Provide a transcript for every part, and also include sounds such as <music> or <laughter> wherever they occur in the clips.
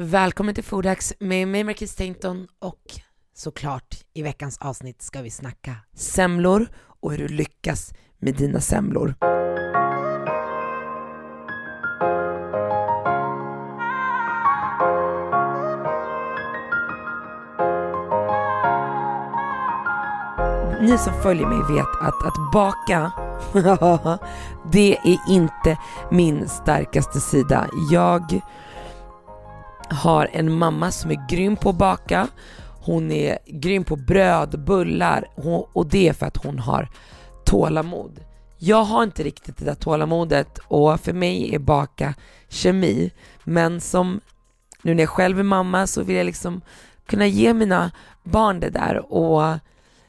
Välkommen till Foodhacks med mig Marquis Tainton och såklart i veckans avsnitt ska vi snacka semlor och hur du lyckas med dina semlor. Ni som följer mig vet att att baka, <laughs> det är inte min starkaste sida. Jag har en mamma som är grym på att baka. Hon är grym på bröd, bullar och det är för att hon har tålamod. Jag har inte riktigt det där tålamodet och för mig är baka kemi. Men som nu när jag själv är mamma så vill jag liksom kunna ge mina barn det där och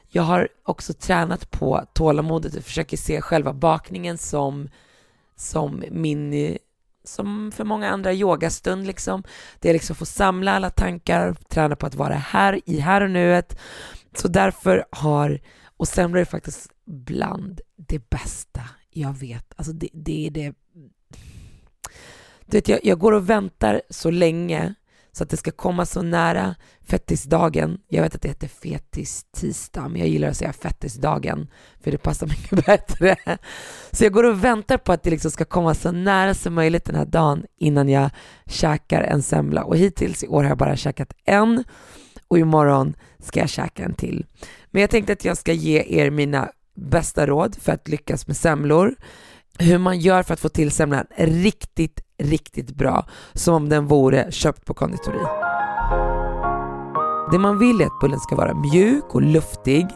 jag har också tränat på tålamodet och försöker se själva bakningen som, som min som för många andra yogastund liksom. Det är liksom att få samla alla tankar, träna på att vara här i här och nuet. Så därför har, och semlor är faktiskt bland det bästa jag vet. Alltså det, det är det, du vet jag, jag går och väntar så länge så att det ska komma så nära fettisdagen. Jag vet att det heter fetis-tisdag, men jag gillar att säga fettisdagen, för det passar <laughs> mycket bättre. Så jag går och väntar på att det liksom ska komma så nära som möjligt den här dagen innan jag käkar en semla. Och hittills i år har jag bara käkat en och imorgon ska jag käka en till. Men jag tänkte att jag ska ge er mina bästa råd för att lyckas med semlor. Hur man gör för att få till semlan riktigt, riktigt bra, som om den vore köpt på konditori. Det man vill är att bullen ska vara mjuk och luftig.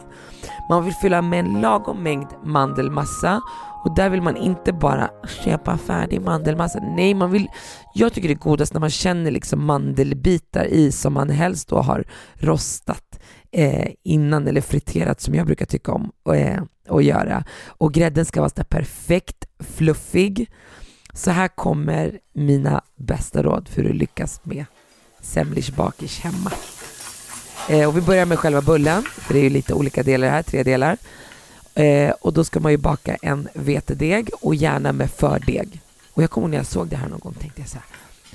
Man vill fylla med en lagom mängd mandelmassa och där vill man inte bara köpa färdig mandelmassa. Nej, man vill, jag tycker det är godast när man känner liksom mandelbitar i som man helst då har rostat eh, innan eller friterat som jag brukar tycka om eh, att göra. Och grädden ska vara så perfekt fluffig. Så här kommer mina bästa råd för att lyckas med semlish bakish hemma. Eh, och vi börjar med själva bullen, för det är ju lite olika delar här, tre delar. Eh, och då ska man ju baka en vetedeg och gärna med fördeg. Och jag kommer ihåg när jag såg det här någon gång tänkte jag så här,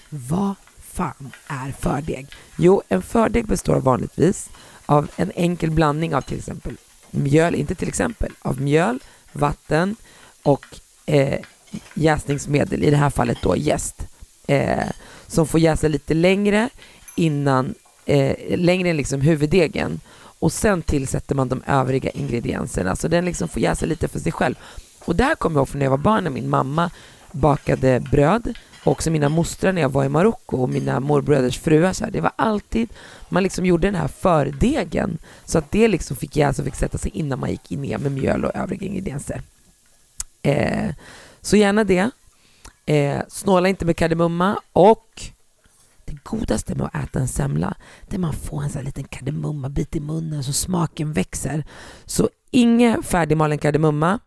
vad fan är fördeg? Jo, en fördeg består vanligtvis av en enkel blandning av till exempel mjöl, inte till exempel, av mjöl, vatten och eh, jäsningsmedel, i det här fallet då jäst, eh, som får jäsa lite längre innan, eh, längre än liksom huvuddegen och sen tillsätter man de övriga ingredienserna så den liksom får jäsa lite för sig själv. Och det här kommer jag ihåg från när jag var barn när min mamma bakade bröd och också mina mostrar när jag var i Marocko och mina morbröders fruar. Så här, det var alltid, man liksom gjorde den här fördegen så att det liksom fick jäsa och fick sätta sig innan man gick ner med mjöl och övriga ingredienser. Eh, så gärna det. Eh, snåla inte med kardemumma och det godaste med att äta en semla det är att man får en sån liten kardemummabit i munnen så smaken växer. Så ingen färdigmalen kardemumma.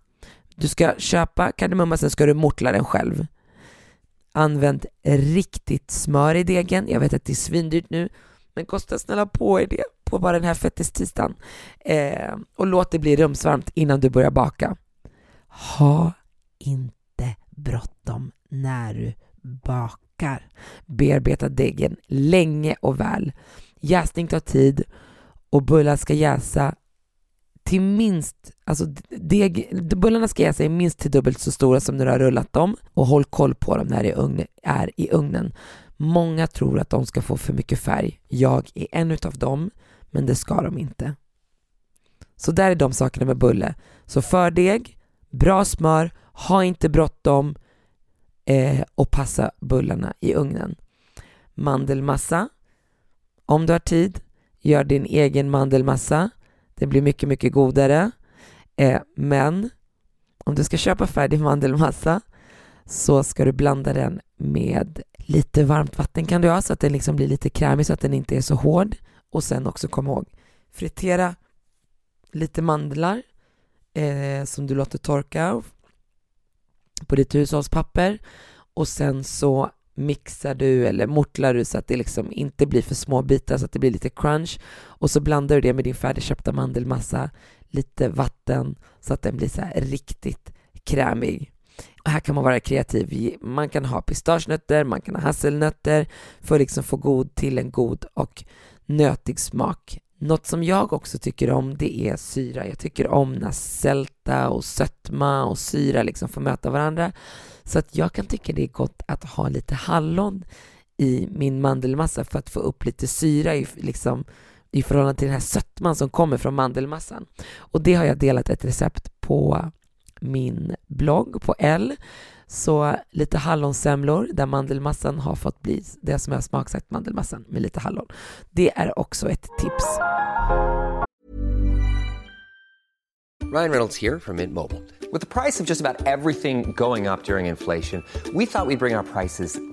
Du ska köpa kardemumma, sen ska du mortla den själv. Använd riktigt smör i degen. Jag vet att det är svindyrt nu, men kosta snälla på er det på bara den här fettistisdagen. Eh, och låt det bli rumsvarmt innan du börjar baka. Ha inte bråttom när du bakar. Bearbeta degen länge och väl. Jäsning tar tid och bullar ska jäsa till minst, alltså deg, bullarna ska jäsa i minst till dubbelt så stora som när du har rullat dem och håll koll på dem när det är i ugnen. Många tror att de ska få för mycket färg. Jag är en utav dem, men det ska de inte. Så där är de sakerna med bulle. Så fördeg, bra smör, ha inte bråttom eh, och passa bullarna i ugnen. Mandelmassa, om du har tid, gör din egen mandelmassa. Det blir mycket, mycket godare. Eh, men om du ska köpa färdig mandelmassa så ska du blanda den med lite varmt vatten kan du ha så att den liksom blir lite krämig så att den inte är så hård. Och sen också kom ihåg, fritera lite mandlar eh, som du låter torka på ditt hushållspapper och sen så mixar du eller mortlar du så att det liksom inte blir för små bitar så att det blir lite crunch och så blandar du det med din färdigköpta mandelmassa, lite vatten så att den blir så här riktigt krämig. Och här kan man vara kreativ. Man kan ha pistagenötter, man kan ha hasselnötter för att liksom få god till en god och nötig smak. Något som jag också tycker om det är syra. Jag tycker om när sälta och sötma och syra liksom får möta varandra. Så att jag kan tycka det är gott att ha lite hallon i min mandelmassa för att få upp lite syra i, liksom, i förhållande till den här sötman som kommer från mandelmassan. Och det har jag delat ett recept på min blogg på L. Så lite hallonsemlor där mandelmassan har fått bli det som jag smaksatt mandelmassan med lite hallon. Det är också ett tips. Ryan Reynolds här från Mint Mobile. Med priset på nästan allt som går upp under inflationen, trodde vi att vi skulle bring priser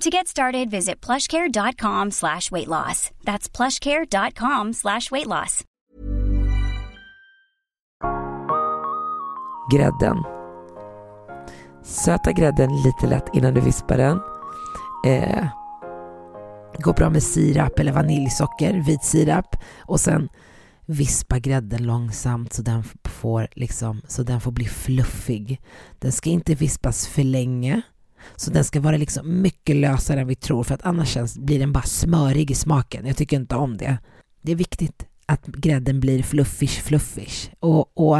To get started, visit plushcare.com slash weight loss. That's plushcare.com slash weight loss. Grädden. Söta grädden lite lätt innan du vispar den. Eh, går bra med sirap eller vaniljsocker, vit sirap och sen vispa grädden långsamt så den får liksom, så den får bli fluffig. Den ska inte vispas för länge. Så den ska vara liksom mycket lösare än vi tror för att annars känns, blir den bara smörig i smaken. Jag tycker inte om det. Det är viktigt att grädden blir fluffish fluffish. Och, och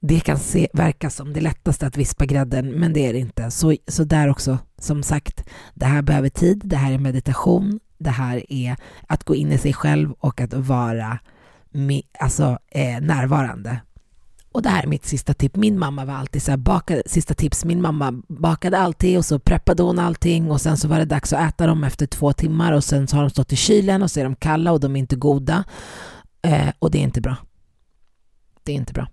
det kan se, verka som det lättaste att vispa grädden, men det är det inte. Så, så där också, som sagt, det här behöver tid, det här är meditation, det här är att gå in i sig själv och att vara med, alltså, eh, närvarande. Och det här är mitt sista tips. Min mamma var alltid så här, bakade, sista tips, min mamma bakade alltid och så preppade hon allting och sen så var det dags att äta dem efter två timmar och sen så har de stått i kylen och så är de kalla och de är inte goda. Eh, och det är inte bra. Det är inte bra.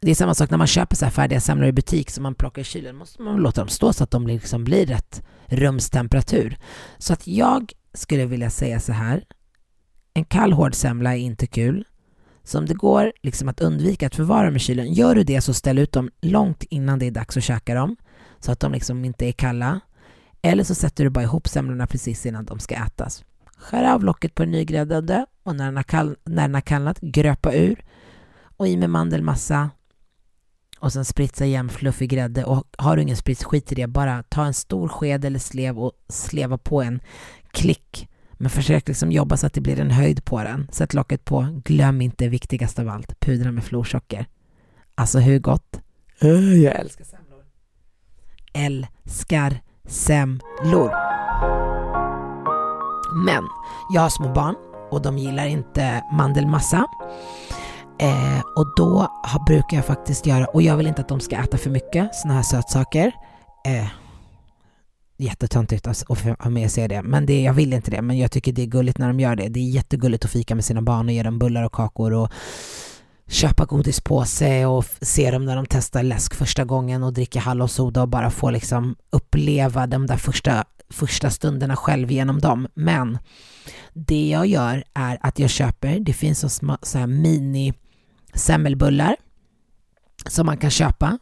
Det är samma sak när man köper så här färdiga semlor i butik som man plockar i kylen. måste man låta dem stå så att de liksom blir rätt rumstemperatur. Så att jag skulle vilja säga så här. En kall hård semla är inte kul. Så om det går liksom att undvika att förvara dem i kylen, gör du det så ställ ut dem långt innan det är dags att käka dem. Så att de liksom inte är kalla. Eller så sätter du bara ihop semlorna precis innan de ska ätas. Skär av locket på den nygräddade och när den, har kall, när den har kallnat, gröpa ur och i med mandelmassa och sen spritsa jämn fluffig grädde och har du ingen sprits, skit i det, bara ta en stor sked eller slev och sleva på en klick. Men försök liksom jobba så att det blir en höjd på den. Sätt locket på, glöm inte viktigast av allt, pudra med florsocker. Alltså hur gott? Jag älskar semlor. Älskar semlor. Men jag har små barn och de gillar inte mandelmassa. Eh, och då har, brukar jag faktiskt göra, och jag vill inte att de ska äta för mycket såna här sötsaker. Eh, jättetöntigt att ha med sig det, men det, jag vill inte det. Men jag tycker det är gulligt när de gör det. Det är jättegulligt att fika med sina barn och ge dem bullar och kakor och köpa godispåse och se dem när de testar läsk första gången och dricka hallonsoda och bara få liksom uppleva de där första, första stunderna själv genom dem. Men det jag gör är att jag köper, det finns så, små, så här mini semmelbullar som man kan köpa.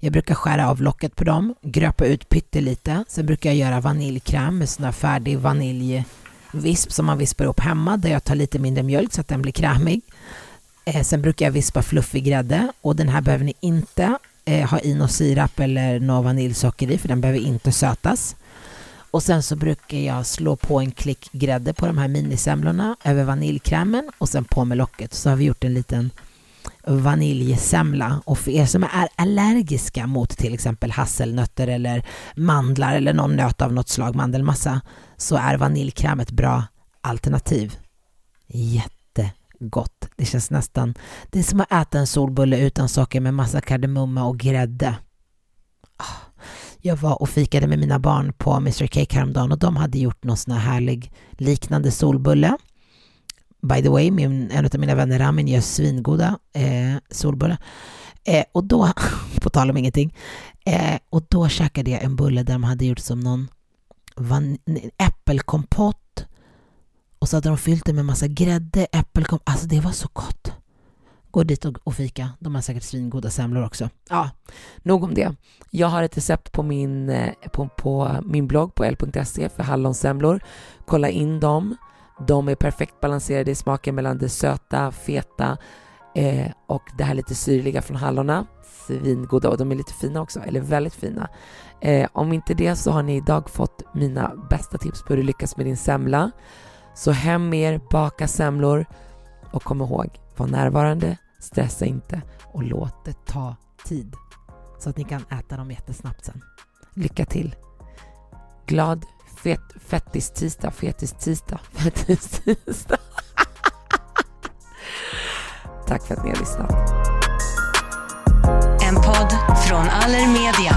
Jag brukar skära av locket på dem, gröpa ut pyttelite. Sen brukar jag göra vaniljkräm med sån här färdig vaniljvisp som man vispar ihop hemma där jag tar lite mindre mjölk så att den blir krämig. Eh, sen brukar jag vispa fluffig grädde och den här behöver ni inte eh, ha i någon sirap eller någon vaniljsocker i för den behöver inte sötas. Och sen så brukar jag slå på en klick grädde på de här minisemlorna över vaniljkrämen och sen på med locket. Så har vi gjort en liten vaniljsemla. Och för er som är allergiska mot till exempel hasselnötter eller mandlar eller någon nöt av något slag, mandelmassa, så är vaniljkräm ett bra alternativ. Jättegott. Det känns nästan, det är som att äta en solbulle utan socker med massa kardemumma och grädde. Ah, jag var och fikade med mina barn på Mr Cake häromdagen och de hade gjort någon sån här härlig liknande solbulle. By the way, min, en av mina vänner Ramin gör svingoda eh, solbullar. Eh, och då, <laughs> på tal om ingenting, eh, och då käkade jag en bulle där de hade gjort som någon van, äppelkompott och så hade de fyllt det med massa grädde, äppelkompott. Alltså det var så gott. Gå dit och, och fika. De har säkert svingoda semlor också. Ja, nog om det. Jag har ett recept på min, eh, på, på min blogg på l.se för hallonsemlor. Kolla in dem. De är perfekt balanserade i smaken mellan det söta, feta eh, och det här lite syrliga från hallonen. Svingoda och de är lite fina också, eller väldigt fina. Eh, om inte det så har ni idag fått mina bästa tips på hur du lyckas med din semla. Så hem med er, baka semlor och kom ihåg, var närvarande, stressa inte och låt det ta tid så att ni kan äta dem jättesnabbt sen. Lycka till! Glad fet, fettis-tisdag, fetis-tisdag, fettis-tisdag. <laughs> Tack för att ni har lyssnat. En podd från Allermedia.